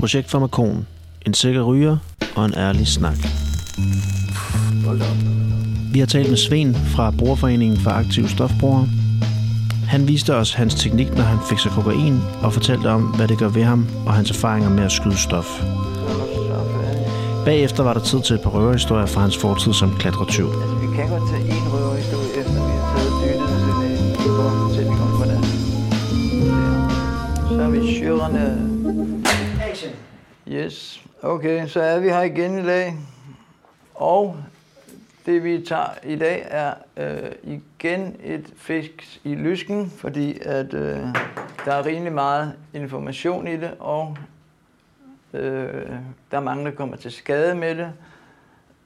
Projekt Farmakon. En sikker ryger og en ærlig snak. Vi har talt med Sven fra Brugerforeningen for Aktive Stofbrugere. Han viste os hans teknik, når han fik sig kokain, og fortalte om, hvad det gør ved ham, og hans erfaringer med at skyde stof. Bagefter var der tid til et par røverhistorier fra hans fortid som klatretyv. Altså, vi kan godt tage en røverhistorie, efter vi har taget dyttet sådan en kort fortælling om, hvordan Så er vi syrerne. Yes. Okay, så er vi her igen i dag. Og det vi tager i dag er øh, igen et fisk i lysken, fordi at øh, der er rimelig meget information i det, og øh, der er mange, der kommer til skade med det.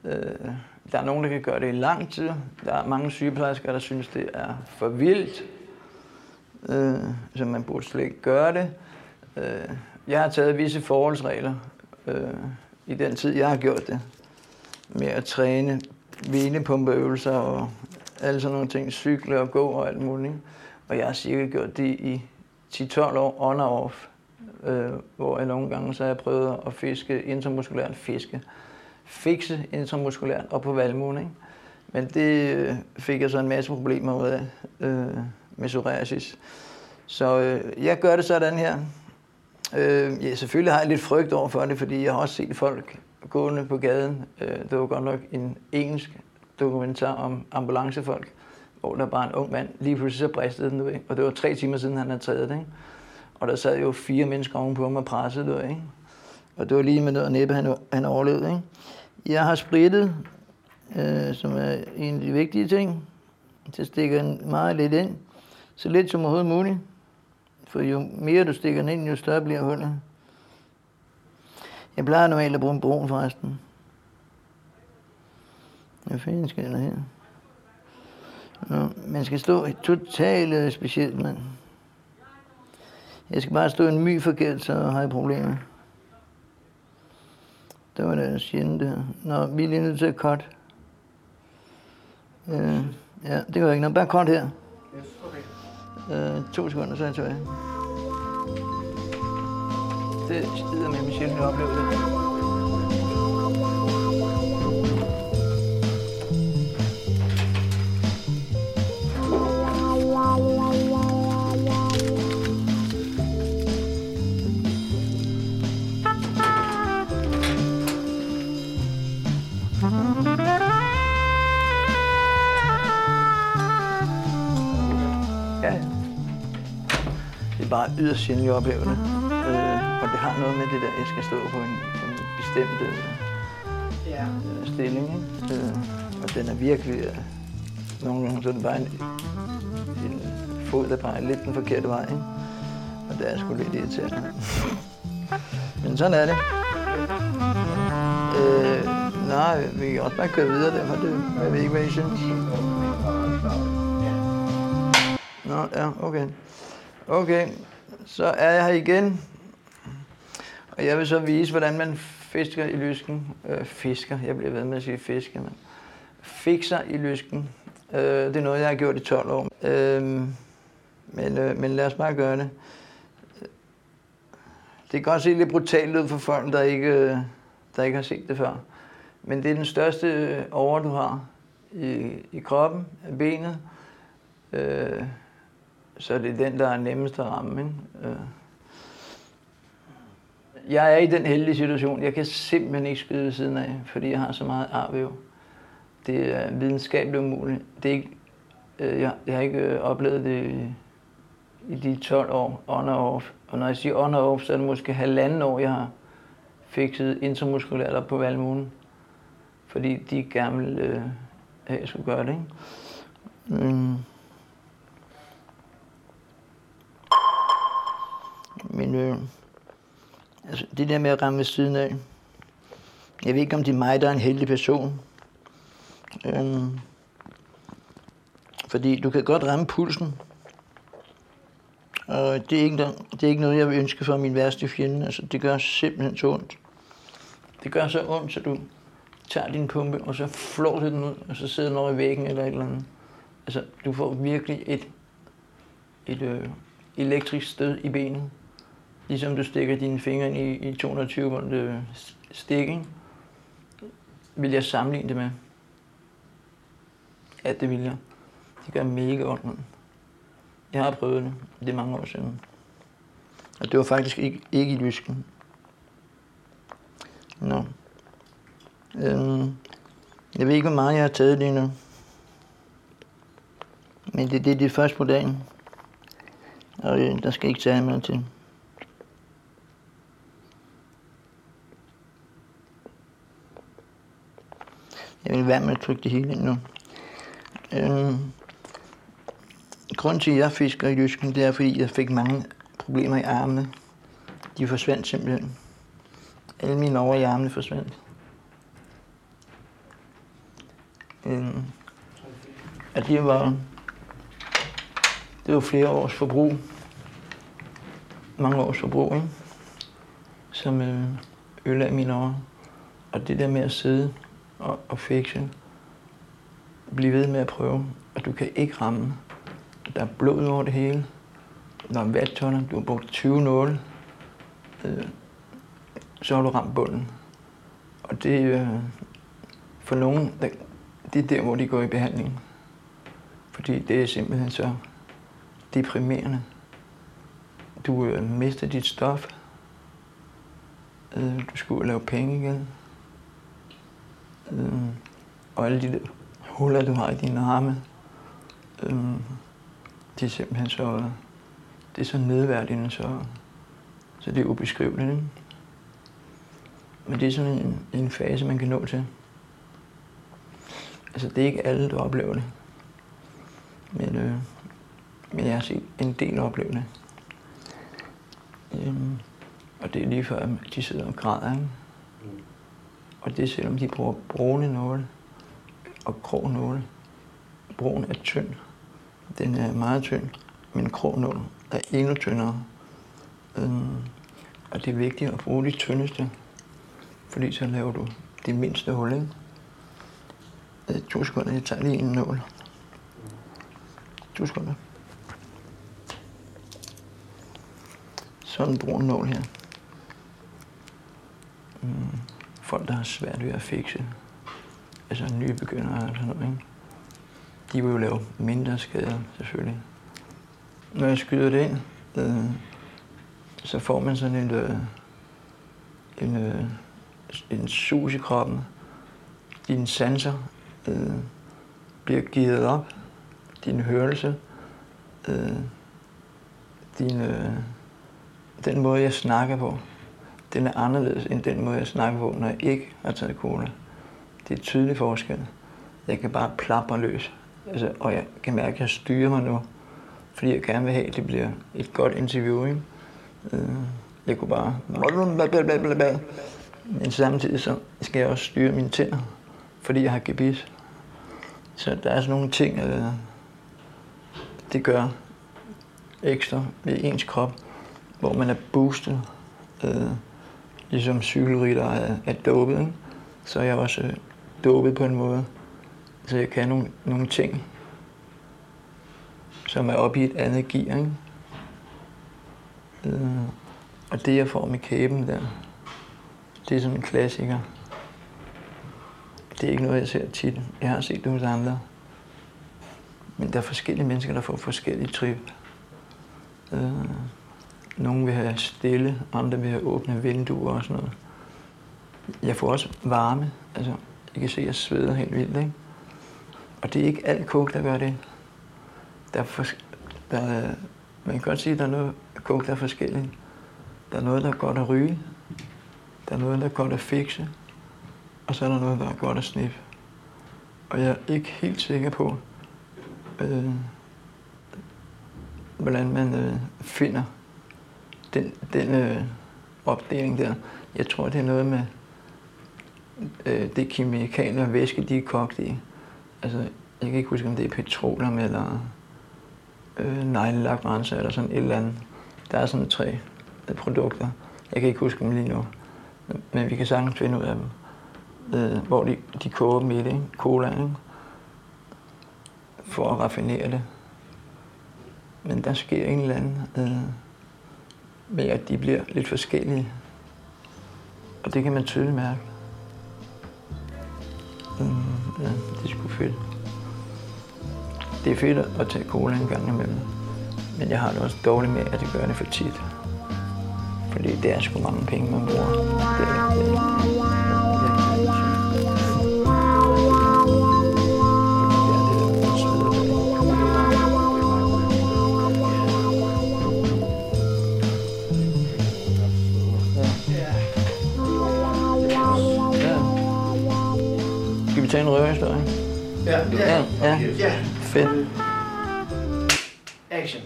Øh, der er nogen, der kan gøre det i lang tid. Der er mange sygeplejersker, der synes, det er for vildt, øh, så man burde slet ikke gøre det. Øh, jeg har taget visse forholdsregler øh, i den tid, jeg har gjort det, med at træne venepumpeøvelser og alle sådan nogle ting, cykle og gå og alt muligt. Og jeg har cirka gjort det i 10-12 år on og off, øh, hvor jeg nogle gange så har jeg prøvet at fiske intramuskulært fiske. Fikse intramuskulært og på valmuen, ikke? Men det øh, fik jeg så en masse problemer ud af øh, med psoriasis. Så øh, jeg gør det sådan her. Øh, ja, selvfølgelig har jeg lidt frygt over for det, fordi jeg har også set folk gående på gaden. Øh, det var godt nok en engelsk dokumentar om ambulancefolk, hvor der bare en ung mand, lige pludselig så bristede den, du ved. Og det var tre timer siden, han havde taget det, ikke? Og der sad jo fire mennesker ovenpå ham og pressede, du ved, ikke? Og det var lige med noget næppe, han, han overlevede, ikke? Jeg har spritet, øh, som er en af de vigtige ting. Så stikker meget lidt ind. Så lidt som overhovedet muligt. For jo mere du stikker den ind, jo større bliver hullet. Jeg plejer normalt at bruge en brun forresten. Hvad fanden skal der her? Nå, man skal stå totalt specielt, mand. Jeg skal bare stå en my forkert, så har jeg problemer. Det var da sjældent det her. Nå, vi er lige nødt til at cut. Øh, ja, det gør ikke noget. Bare cut her. Yes, okay. Øh, to sekunder, så er jeg tilbage. Det skider med min sjældne oplevelse. Yderst sjældent, jeg oplever det. Øh, og det har noget med det der, jeg skal stå på en, en bestemt øh, øh, stilling. Ikke? Øh, og den er virkelig... Øh, nogle gange så er det bare en, en fod, der peger lidt den forkerte vej. Ikke? Og det er sgu lidt irriterende. Men sådan er det. Øh, nej, vi kan også bare køre videre derfor. Det, jeg ved ikke, hvad I synes. Nå, ja, okay. Okay, så er jeg her igen. Og jeg vil så vise, hvordan man fisker i lysken. Øh, fisker, jeg bliver ved med at sige fisker, men fikser i lysken. Øh, det er noget, jeg har gjort i 12 år. Øh, men, øh, men lad os bare gøre det. Det kan godt se lidt brutalt ud for folk, der ikke, øh, der ikke har set det før. Men det er den største øh, over, du har i, i kroppen, af benet. Øh, så det er den, der er nemmest at ramme. Ikke? Øh. Jeg er i den heldige situation, jeg kan simpelthen ikke skyde ved siden af, fordi jeg har så meget arvæv. Det er videnskabeligt umuligt. Det er ikke, øh, jeg, jeg har ikke øh, oplevet det i, i de 12 år, on og off. Og når jeg siger on og off, så er det måske halvanden år, jeg har fikset intramuskulært op på valmuen. Fordi de gerne ville øh, have, at jeg skulle gøre det. Ikke? Mm. Men øh, altså, det der med at ramme ved siden af, jeg ved ikke, om det er mig, der er en heldig person. Øh, fordi du kan godt ramme pulsen. Og det er, ikke, det er ikke noget, jeg vil ønske for min værste fjende. Altså, det gør simpelthen så ondt. Det gør så ondt, så du tager din pumpe, og så flår du den ud, og så sidder den over i væggen eller et eller andet. Altså, du får virkelig et, et øh, elektrisk stød i benet Ligesom du stikker dine fingre ind i, i 220 volt øh, vil jeg sammenligne det med. Ja, det vil jeg. Det gør mega ondt. Jeg har prøvet det. Det er mange år siden. Og det var faktisk ikke, ikke i lysken. Nå. Øhm, jeg ved ikke, hvor meget jeg har taget lige nu. Men det, det er det første på dagen. Og øh, der skal ikke tage mere til. Vil være med at trykke det hele ind nu. Øhm, grunden til, at jeg fisker i Jysken, det er, fordi jeg fik mange problemer i armene. De forsvandt simpelthen. Alle mine over i armene forsvandt. Øhm, at det var, det var flere års forbrug. Mange års forbrug, ikke? Som øh, ødelagde mine over. Og det der med at sidde og, og fiction. Bliv ved med at prøve, og du kan ikke ramme. Der er blod over det hele. Der er vattoner, du har brugt 20 nåle. Øh, så har du ramt bunden. Og det øh, for nogen, der, det er der, hvor de går i behandling. Fordi det er simpelthen så deprimerende. Du øh, mister dit stof. Øh, du skulle lave penge igen. Øh, og alle de huller, du har i dine arme, øh, det er simpelthen så, det er så nedværdigende, så, så det er ubeskriveligt. Ikke? Men det er sådan en, en fase, man kan nå til. Altså, det er ikke alle, der oplever det. Men, øh, men jeg har set en del opleve det. Øhm, og det er lige før, de sidder og græder. Ikke? Og det er selvom de bruger brune nåle og grå nåle. Brun er tynd. Den er meget tynd, men grå nål er endnu tyndere. Øhm, og det er vigtigt at bruge de tyndeste, fordi så laver du det mindste hul. Ikke? Øh, to sekunder, jeg tager lige en nål. To sekunder. Sådan en brun nål her. Mm. Folk, der har svært ved at fikse, altså nye begyndere og sådan noget, ikke? de vil jo lave mindre skader, selvfølgelig. Når jeg skyder det ind, øh, så får man sådan en, øh, en, øh, en sus i kroppen. Dine sanser øh, bliver givet op. Din hørelse, øh, din, øh, den måde, jeg snakker på, den er anderledes end den måde, jeg snakker på, når jeg ikke har taget cola. Det er et tydeligt forskel. Jeg kan bare plapre løs. Altså, og jeg kan mærke, at jeg styrer mig nu, fordi jeg gerne vil have, at det bliver et godt interview. Ikke? Øh, jeg kunne bare... Men samtidig så skal jeg også styre mine tænder, fordi jeg har gebis. Så der er sådan nogle ting, øh, det gør ekstra ved ens krop, hvor man er boostet. Øh, ligesom cykelrytter er, er dopet, ikke? så er jeg også øh, dopet på en måde. Så jeg kan nogle, nogle ting, som er oppe i et andet gear. Ikke? Øh, og det, jeg får med kæben der, det er sådan en klassiker. Det er ikke noget, jeg ser tit. Jeg har set det hos andre. Men der er forskellige mennesker, der får forskellige trip. Øh, nogle vil have stille, andre vil have åbne vinduer og sådan noget. Jeg får også varme. Altså, jeg kan se, at jeg sveder helt vildt. Ikke? Og det er ikke alt coke, der gør det. Der er for, der er, man kan godt sige, at der er noget coke, der er forskelligt. Der er noget, der er godt at ryge. Der er noget, der er godt at fikse. Og så er der noget, der er godt at snippe. Og jeg er ikke helt sikker på, øh, hvordan man øh, finder den, den øh, opdeling der. Jeg tror, det er noget med øh, det kemikalier og væske, de er kogt i. Altså, jeg kan ikke huske, om det er petroleum eller øh, neglelakrenser eller sådan et eller andet. Der er sådan tre øh, produkter. Jeg kan ikke huske dem lige nu. Men vi kan sagtens finde ud af dem. Øh, hvor de, de koger dem i det, ikke? cola, ikke? for at raffinere det. Men der sker en eller anden, øh, med at de bliver lidt forskellige. Og det kan man tydeligt mærke. Mm, ja, det er sgu fedt. Det er fedt at tage cola en gang imellem. Men jeg har det også dårligt med, at det gør det for tit. Fordi det er sgu mange penge, man bruger. Det, det, er. Tage en røverhistorie? Ja, Ja, ja. ja. Fedt. Action.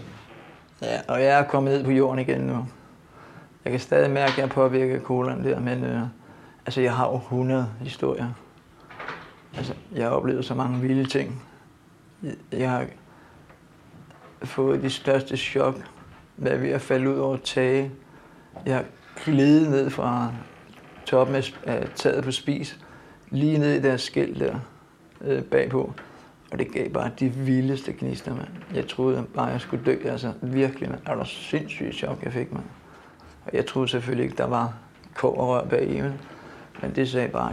Ja, og jeg er kommet ned på jorden igen nu. Jeg kan stadig mærke, at jeg er påvirket af colaen der, men øh, altså, jeg har jo 100 historier. Altså, jeg har oplevet så mange vilde ting. Jeg- har fået de største chok, hvad ved at falde ud over tage. Jeg har glidet ned fra toppen af taget på spis, lige ned i deres skæld der øh, bagpå. Og det gav bare de vildeste gnister, mand. Jeg troede bare, jeg skulle dø. Altså virkelig, mand. Det var sindssygt chok, jeg fik, mand. Og jeg troede selvfølgelig ikke, der var kårrør bag i, men, men det sagde bare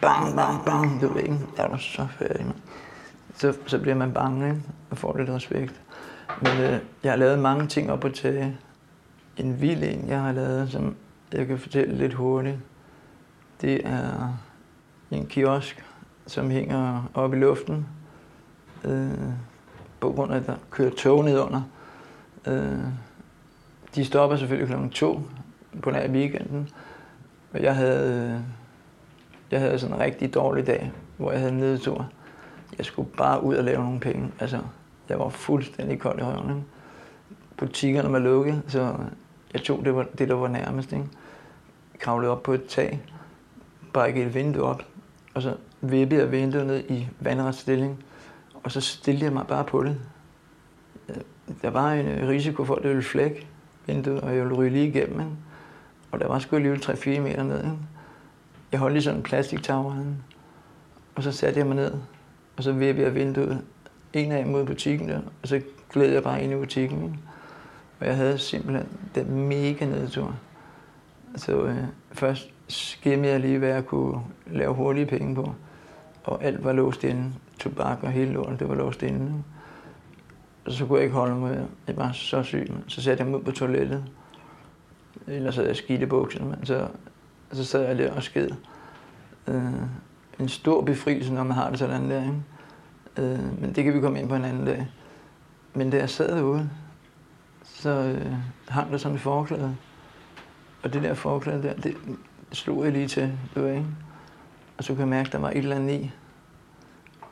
bang, bang, bang. Du ved ikke, jeg var så færdig, mand. Så, så bliver man bange, ikke? Og får lidt respekt. Men øh, jeg har lavet mange ting op på tage. En vild en, jeg har lavet, som jeg kan fortælle lidt hurtigt. Det er en kiosk, som hænger oppe i luften, øh, på grund af, at der kører tog ned under. Øh, de stopper selvfølgelig kl. 2 på nær i weekenden. Og jeg havde, øh, jeg havde sådan en rigtig dårlig dag, hvor jeg havde en nedtur. Jeg skulle bare ud og lave nogle penge. Altså, jeg var fuldstændig kold i røven. Butikkerne var lukket, så jeg tog det, det der var nærmest. Ikke? Kravlede op på et tag, brækkede et vindue op, og så vippede jeg vinduet ned i vandret stilling, og så stillede jeg mig bare på det. Øh, der var en øh, risiko for, at det ville flække vinduet, og jeg ville ryge lige igennem. Ikke? Og der var sgu alligevel 3-4 meter ned. Ikke? Jeg holdt lige sådan en plastiktagre, og så satte jeg mig ned, og så vippede jeg vinduet en af mod butikken der, og så gled jeg bare ind i butikken. Ikke? Og jeg havde simpelthen den mega nedtur. Så øh, først skimmede jeg lige, hvad jeg kunne lave hurtige penge på. Og alt var låst inde. Tobak og hele lorten, det var låst inde. Og så kunne jeg ikke holde mig. Jeg var så syg. Så satte jeg mig ud på toilettet. Ellers havde jeg skidt i bukserne. Men så, så sad jeg der og sked. Øh, en stor befrielse, når man har det sådan der. Ikke? Øh, men det kan vi komme ind på en anden dag. Men da jeg sad derude, så øh, hang der sådan et forklæde. Og det der forklæde der, det, slog jeg lige til, du ved, ikke? Og så kunne jeg mærke, at der var et eller andet i.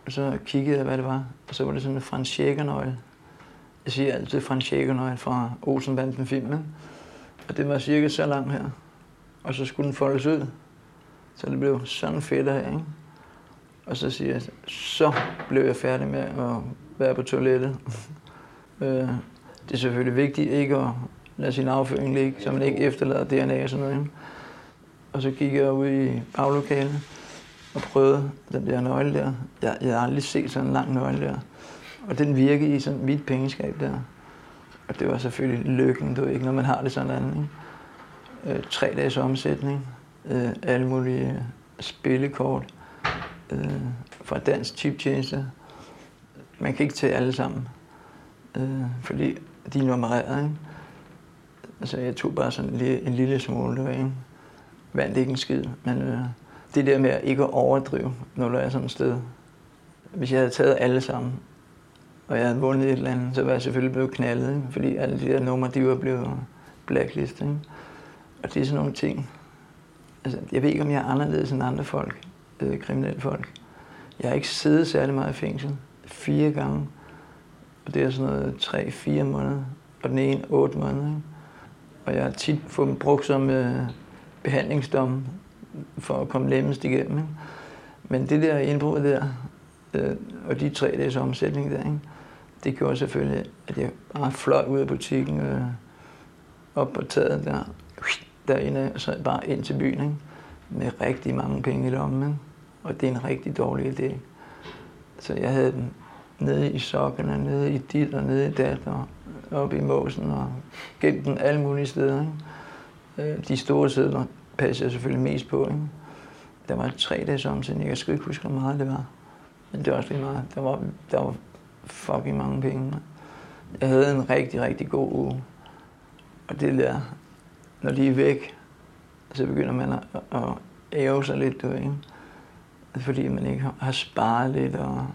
Og så kiggede jeg, hvad det var. Og så var det sådan en Frans Schäger-nøgle. Jeg siger altid Frans Schäger-nøgle fra Olsenbanden filmen. Og det var cirka så lang her. Og så skulle den foldes ud. Så det blev sådan fedt her, ikke? Og så siger jeg, så blev jeg færdig med at være på toilettet. Øh, det er selvfølgelig vigtigt ikke at lade sin afføring ligge, så man ikke efterlader DNA og sådan noget. Og så gik jeg ud i baglokalet og prøvede den der nøgle der. Jeg, jeg har aldrig set sådan en lang nøgle der. Og den virkede i sådan mit pengeskab der. Og det var selvfølgelig lykken, du ikke, når man har det sådan ikke? Øh, tre dages omsætning, øh, alle mulige øh, spillekort øh, fra dansk chiptjeneste. Man kan ikke tage alle sammen, øh, fordi de er nummereret. Ikke? Altså, jeg tog bare sådan en lille, en lille smule, du ved, ikke? Vandt ikke en skid, men øh, det der med at ikke at overdrive, når du er sådan et sted. Hvis jeg havde taget alle sammen, og jeg havde vundet et eller andet, så var jeg selvfølgelig blevet knaldet, ikke? fordi alle de der numre, de var blevet blacklistet. Ikke? Og det er sådan nogle ting. Altså, jeg ved ikke, om jeg er anderledes end andre folk, øh, kriminelle folk. Jeg har ikke siddet særlig meget i fængsel. Fire gange. Og det er sådan noget tre-fire måneder. Og den ene otte måneder. Ikke? Og jeg har tit fået dem brugt som øh, behandlingsdom for at komme lemmest igennem. Ikke? Men det der indbrud der, øh, og de tre dages omsætning der, ikke? det gjorde selvfølgelig, at jeg bare fløj ud af butikken, øh, op på taget der, derinde, og så bare ind til byen, ikke? med rigtig mange penge i lommen. Ikke? Og det er en rigtig dårlig idé. Så jeg havde den nede i sokkerne, nede i dit og nede i dat og oppe i måsen og gemt den alle mulige steder. Ikke? Øh, de store sædler passer jeg selvfølgelig mest på. Ikke? Der var tre dage som siden, jeg kan ikke huske, hvor meget det var. Men det var også lige meget. Der var, der var fucking mange penge. Jeg havde en rigtig, rigtig god uge. Og det der, når de er væk, så begynder man at, at æve sig lidt, du ikke? Fordi man ikke har sparet lidt og,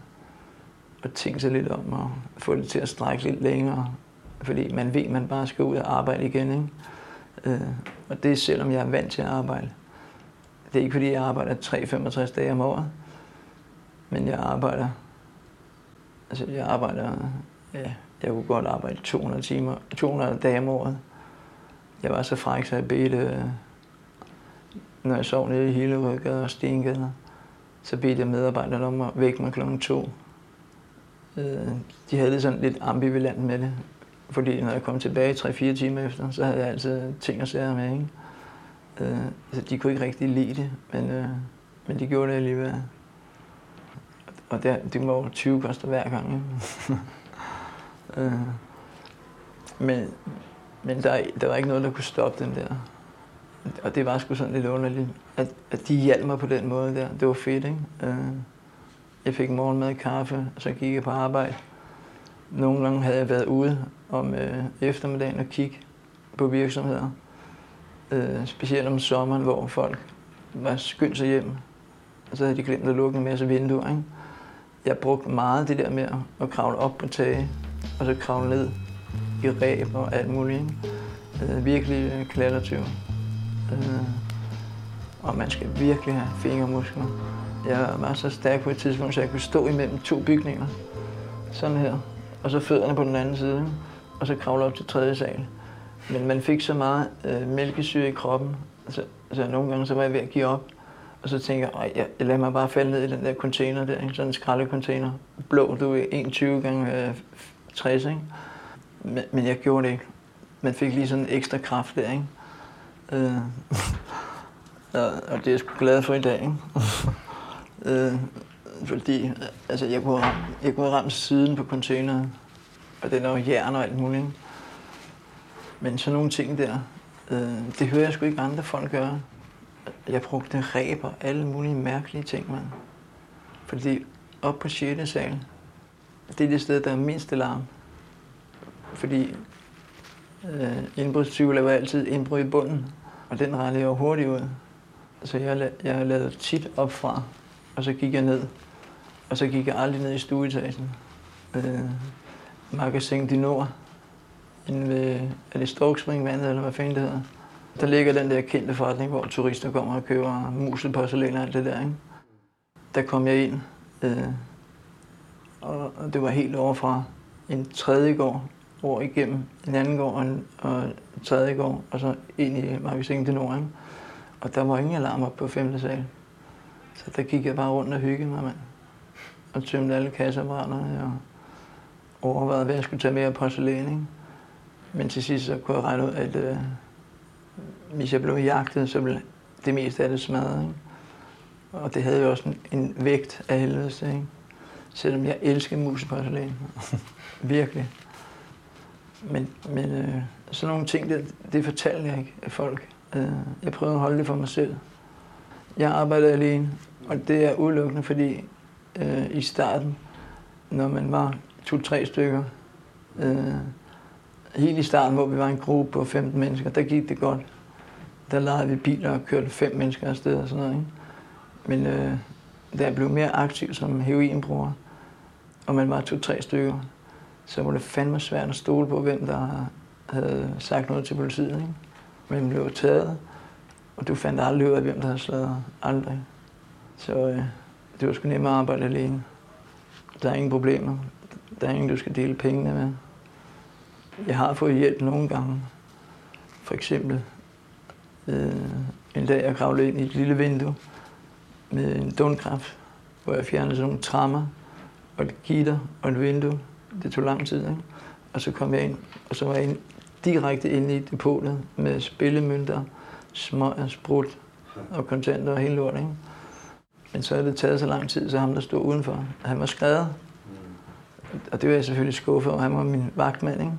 at tænke sig lidt om og få det til at strække lidt længere. Fordi man ved, at man bare skal ud og arbejde igen, ikke? Øh, og det er selvom jeg er vant til at arbejde. Det er ikke fordi, jeg arbejder 3-65 dage om året. Men jeg arbejder, altså jeg arbejder, ja, jeg kunne godt arbejde 200 timer, 200 dage om året. Jeg var så fræk, så jeg bedte, øh, når jeg sov nede i Hillerødgade og Stengade, så bedte jeg medarbejderne om at vække mig klokken to. Øh, de havde det sådan lidt ambivalent med det, fordi når jeg kom tilbage 3-4 timer efter, så havde jeg altid ting at sige med. Ikke? Øh, altså, de kunne ikke rigtig lide det, men, øh, men de gjorde det alligevel. Og der, det var jo 20 koster hver gang. Ikke? øh, men men der, der var ikke noget, der kunne stoppe den der. Og det var sgu sådan lidt underligt, at, at de hjalp mig på den måde der. Det var fedt, ikke? Øh, jeg fik morgenmad, kaffe, og så gik jeg på arbejde. Nogle gange havde jeg været ude om øh, eftermiddagen og kigge på virksomheder. Øh, specielt om sommeren, hvor folk var skyndt sig hjem. Og så havde de glemt at lukke en masse vinduer. Ikke? Jeg brugte meget det der med at kravle op på tage, og så kravle ned i ræb og alt muligt. Ikke? Øh, virkelig øh, klatretyv. Øh, og man skal virkelig have fingermuskler. Jeg var så stærk på et tidspunkt, så jeg kunne stå imellem to bygninger. Sådan her. Og så fødderne på den anden side. Ikke? Og så kravle op til tredje sal. Men man fik så meget øh, mælkesyre i kroppen, så, så nogle gange så var jeg ved at give op. Og så tænker jeg, jeg, jeg lader mig bare falde ned i den der container der, sådan en skraldecontainer. Blå, du er 21 gange øh, 60, ikke? Men, men jeg gjorde det ikke. Man fik lige sådan en ekstra kraft der, ikke? Øh, og, og det er jeg sgu glad for i dag, ikke? øh, fordi altså, jeg, kunne jeg kunne ramme siden på containeren, og den er jo jern og alt muligt. Men sådan nogle ting der, øh, det hører jeg sgu ikke andre folk gøre. Jeg brugte ræber, alle mulige mærkelige ting, man. Fordi op på 6. sal, det er det sted, der er mindst alarm. Fordi øh, indbrudstyve laver altid indbrud i bunden, og den rettede jeg jo hurtigt ud. Så jeg, jeg lavede tit op fra, og så gik jeg ned. Og så gik jeg aldrig ned i stueetagen. Øh, Magasin de Nord, inde ved, er det Storkspringvandet, eller hvad fanden det hedder. Der ligger den der kendte forretning, hvor turister kommer og køber muselporcelæn og alt det der. Ikke? Der kom jeg ind, øh, og det var helt overfra en tredje gård, over igennem en anden gård og en, og en tredje gård, og så ind i magasinet til Nord. Ikke? Og der var ingen alarm op på femte sal. Så der gik jeg bare rundt og hyggede mig, mand. Og tømte alle kasseapparaterne og overvejede, hvad jeg skulle tage med af porcelæn. Ikke? Men til sidst så kunne jeg regne ud, at øh, hvis jeg blev jagtet, så blev det meste af det smadret. Ikke? Og det havde jo også en, en vægt af helvede, ikke? Selvom jeg elsker museporcelæn. Virkelig. Men, men øh, sådan nogle ting, det, det fortalte jeg ikke af folk. Øh, jeg prøvede at holde det for mig selv. Jeg arbejder alene, og det er udelukkende, fordi øh, i starten, når man var to-tre stykker, øh, helt i starten, hvor vi var en gruppe på 15 mennesker, der gik det godt. Der lejede vi biler og kørte fem mennesker afsted og sådan noget. Ikke? Men øh, da jeg blev mere aktiv som heroinbruger, og man var to-tre stykker, så var det fandme svært at stole på, hvem der havde sagt noget til politiet. Ikke? Men blev taget, og du fandt aldrig ud af, hvem der havde slået Aldrig. Så øh, det var sgu nemt at arbejde alene. Der er ingen problemer. Der er ingen, du skal dele pengene med. Jeg har fået hjælp nogle gange. For eksempel øh, en dag, jeg kravlede ind i et lille vindue med en dundkraft, hvor jeg fjernede sådan nogle trammer og et gitter og et vindue. Det tog lang tid, ikke? Og så kom jeg ind, og så var jeg ind, direkte ind i depotet med spillemønter, smøger, sprut og kontanter og hele lort, ikke? Men så havde det taget så lang tid, så ham, der stod udenfor, han var skrevet. og det var jeg selvfølgelig skuffet over. Han var min vagtmand, ikke?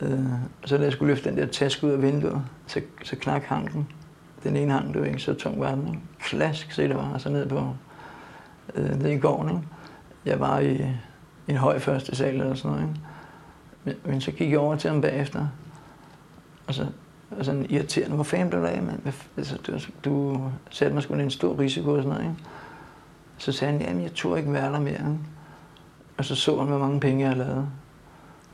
Øh, så da jeg skulle løfte den der taske ud af vinduet, så, så knak hanken. Den ene hang, det var ikke så tung var den, ikke? Klask, se det var, så ned på øh, ned i gården, ikke? Jeg var i, i en høj første sal eller sådan noget, ikke? Men, men så gik jeg over til ham bagefter, og så og sådan irriterende, hvor fanden blev du af, mand? Altså, du, du satte mig sgu en stor risiko og sådan noget, ikke? Så sagde han, jamen jeg tror ikke være der mere. Og så så han, hvor mange penge jeg havde lavet.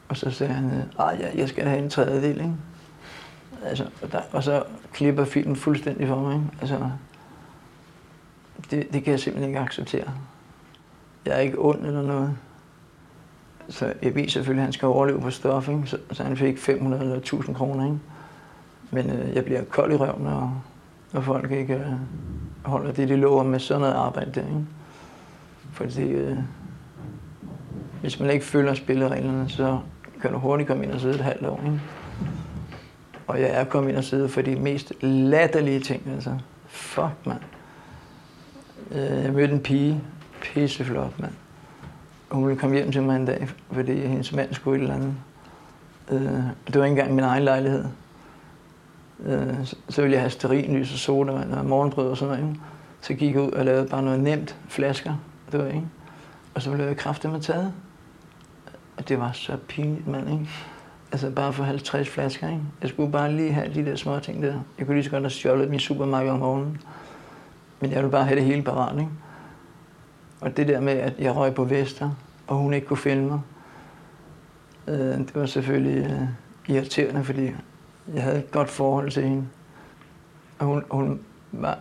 Og så sagde han, at jeg skal have en tredjedel, ikke? Altså, og, der, og så klipper filmen fuldstændig for mig, ikke? Altså, det, det kan jeg simpelthen ikke acceptere. Jeg er ikke ond eller noget. Så jeg ved selvfølgelig, at han skal overleve på stof, ikke? Så, så han fik 500 eller 1000 kroner. Ikke? Men øh, jeg bliver kold i røven, når, når folk ikke øh, holder det, de lover med sådan noget arbejde der. Ikke? Fordi øh, hvis man ikke følger spillereglerne, så kan du hurtigt komme ind og sidde et halvt år. Ikke? Og jeg er kommet ind og sidde for de mest latterlige ting. Altså. Fuck, mand. Øh, jeg mødte en pige. Pisseflot, mand. Hun ville komme hjem til mig en dag, fordi hendes mand skulle et eller andet. Øh, det var ikke engang min egen lejlighed. Øh, så ville jeg have sterinlys og sodavand og morgenbrød og sådan noget. Så gik jeg ud og lavede bare noget nemt flasker. Det var, ikke? Og så blev jeg kraftigt med taget. Og det var så pinligt, mand, ikke? Altså bare for 50 flasker, ikke? Jeg skulle bare lige have de der små ting der. Jeg kunne lige så godt have stjålet min supermarked om morgenen. Men jeg ville bare have det hele parat, ikke? Og det der med, at jeg røg på Vester, og hun ikke kunne finde mig, øh, det var selvfølgelig øh, irriterende, fordi jeg havde et godt forhold til hende. Og hun, hun var,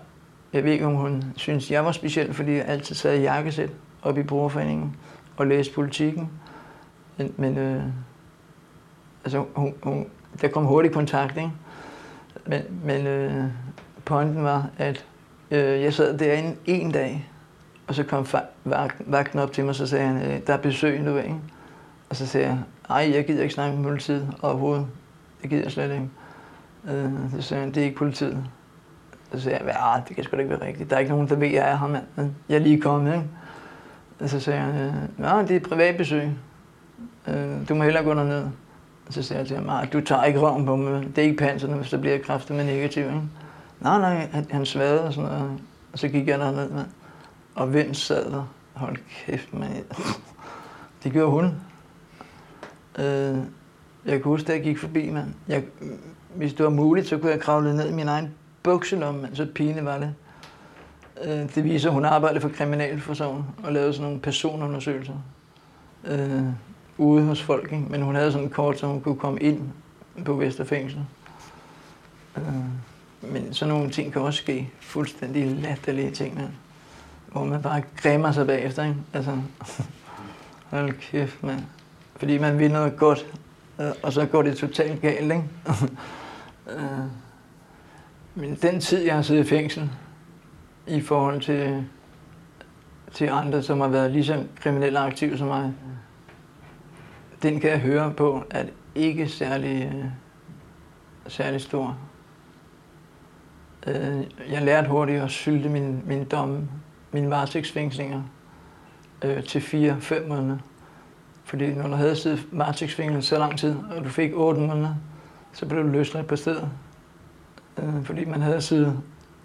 jeg ved ikke, om hun synes, jeg var speciel, fordi jeg altid sad i jakkesæt oppe i brugerforeningen og læste politikken. Men, men øh, altså, hun, hun, der kom hurtigt kontakt, ikke? Men, men øh, pointen var, at øh, jeg sad derinde en dag, og så kom vagten op til mig, og så sagde han, øh, der er besøg nu, ikke? Og så sagde jeg, ej, jeg gider ikke snakke med politiet overhovedet. Det gider jeg slet ikke. Øh, så sagde han, det er ikke politiet. Så sagde jeg, ja, ah, det kan sgu da ikke være rigtigt. Der er ikke nogen, der ved, at jeg er her, mand. Jeg er lige kommet, ikke? Og så sagde han, øh, ja, det er et privatbesøg. Øh, du må hellere gå derned. Og så sagde jeg til ham, ah, du tager ikke røven på mig. Det er ikke panserne, hvis der bliver kræfter med negativ, ikke? Nej, nej, han, han svagede og sådan noget. Og så gik jeg derned, mand. Og hvem sad der? Hold kæft, mand. Det gjorde hun. Øh, jeg kan huske, da jeg gik forbi, mand. Jeg, hvis det var muligt, så kunne jeg kravle ned i min egen bukselomme, mand. så pine var det. Øh, det viser, at hun arbejdede for Kriminalforsorgen og lavede sådan nogle personundersøgelser øh, ude hos folk. Ikke? Men hun havde sådan en kort, så hun kunne komme ind på Vesterfængsel. Øh, men sådan nogle ting kan også ske. Fuldstændig latterlige ting, mand. Hvor man bare græmmer sig bagefter, ikke? Altså, hold kæft, mand. Fordi man vil noget godt, Øh, og så går det totalt galt, ikke? Øh, men den tid, jeg har siddet i fængsel, i forhold til, til andre, som har været lige så kriminelle aktive som mig, den kan jeg høre på, at ikke særlig, øh, særlig stor. Jeg lærte hurtigt at sylte min, min dom, mine varetægtsfængslinger til 4-5 måneder. Fordi når du havde siddet varetægtsfængslet så lang tid, og du fik 8 måneder, så blev du løsladt på stedet. Øh, fordi man havde siddet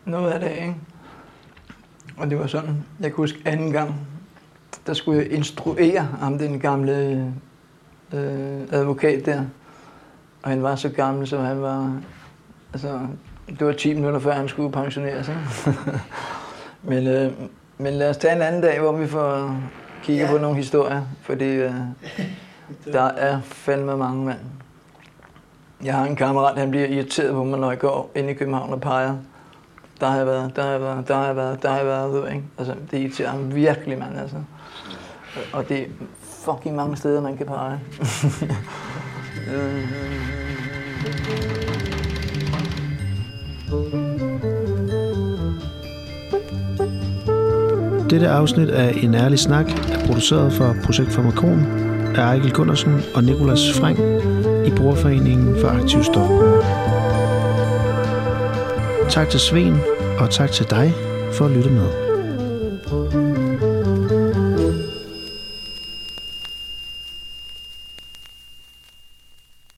noget af det, ikke? Og det var sådan, jeg kunne huske anden gang, der skulle jeg instruere ham, den gamle øh, advokat der. Og han var så gammel, så han var, altså, det var 10 minutter før han skulle pensioneres. Ikke? men, øh, men lad os tage en anden dag, hvor vi får kigge ja. på nogle historier, fordi øh, der er fandme mange mand. Jeg har en kammerat, han bliver irriteret på mig, når jeg går ind i København og peger. Der har jeg været, der har jeg været, der har jeg været, der har jeg været, ved, ikke? Altså, det irriterer ham virkelig, mand, altså. Og det er fucking mange steder, man kan pege. Dette afsnit af En Ærlig Snak er produceret for Projekt Farmakon af Ejkel Gundersen og Nikolas Frank i Brugerforeningen for Aktiv Stofbrug. Tak til Sven og tak til dig for at lytte med.